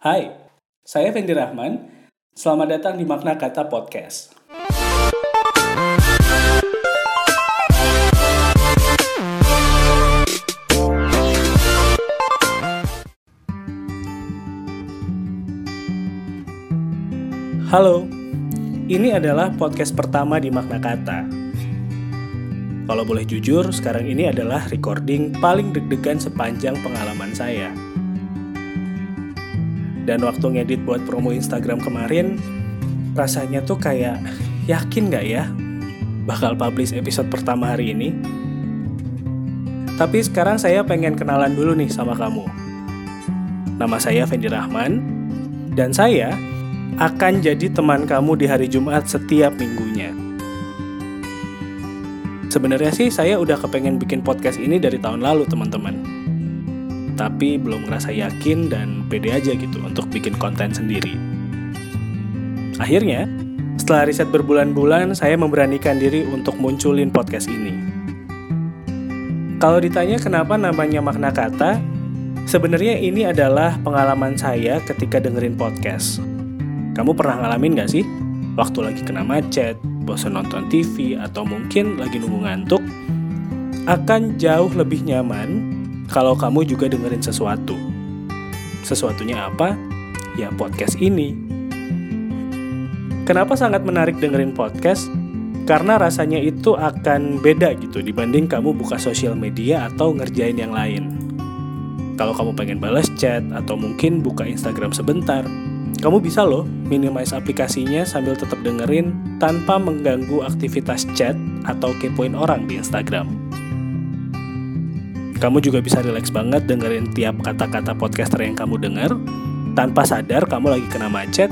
Hai, saya Fendi Rahman. Selamat datang di Makna Kata Podcast. Halo, ini adalah podcast pertama di Makna Kata. Kalau boleh jujur, sekarang ini adalah recording paling deg-degan sepanjang pengalaman saya. Dan waktu ngedit buat promo Instagram kemarin, rasanya tuh kayak yakin gak ya bakal publish episode pertama hari ini? Tapi sekarang saya pengen kenalan dulu nih sama kamu. Nama saya Fendi Rahman, dan saya akan jadi teman kamu di hari Jumat setiap minggunya. Sebenarnya sih saya udah kepengen bikin podcast ini dari tahun lalu teman-teman tapi belum ngerasa yakin dan pede aja gitu untuk bikin konten sendiri. Akhirnya, setelah riset berbulan-bulan, saya memberanikan diri untuk munculin podcast ini. Kalau ditanya kenapa namanya makna kata, sebenarnya ini adalah pengalaman saya ketika dengerin podcast. Kamu pernah ngalamin gak sih? Waktu lagi kena macet, bosan nonton TV, atau mungkin lagi nunggu ngantuk, akan jauh lebih nyaman kalau kamu juga dengerin sesuatu. Sesuatunya apa? Ya podcast ini. Kenapa sangat menarik dengerin podcast? Karena rasanya itu akan beda gitu dibanding kamu buka sosial media atau ngerjain yang lain. Kalau kamu pengen balas chat atau mungkin buka Instagram sebentar, kamu bisa loh minimize aplikasinya sambil tetap dengerin tanpa mengganggu aktivitas chat atau kepoin orang di Instagram. Kamu juga bisa relax banget dengerin tiap kata-kata podcaster yang kamu denger tanpa sadar kamu lagi kena macet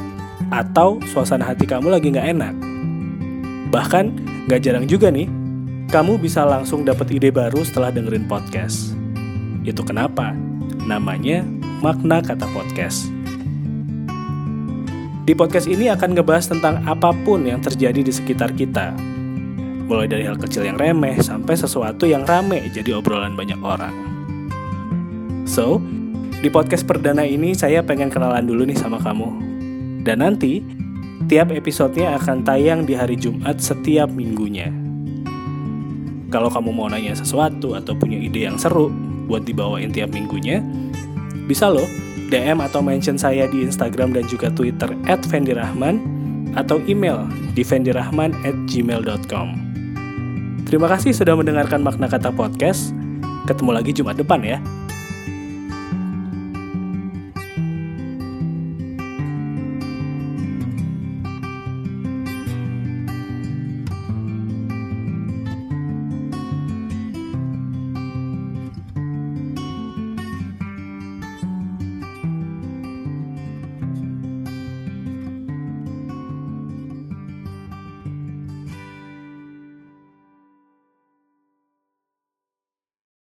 atau suasana hati kamu lagi nggak enak. Bahkan nggak jarang juga nih, kamu bisa langsung dapat ide baru setelah dengerin podcast. Itu kenapa namanya makna kata podcast. Di podcast ini akan ngebahas tentang apa pun yang terjadi di sekitar kita, mulai dari hal kecil yang remeh sampai sesuatu yang rame jadi obrolan banyak orang. So, di podcast perdana ini saya pengen kenalan dulu nih sama kamu. Dan nanti, tiap episodenya akan tayang di hari Jumat setiap minggunya. Kalau kamu mau nanya sesuatu atau punya ide yang seru buat dibawain tiap minggunya, bisa loh DM atau mention saya di Instagram dan juga Twitter at Rahman atau email di fendirahman at gmail.com. Terima kasih sudah mendengarkan makna kata podcast. Ketemu lagi Jumat depan ya.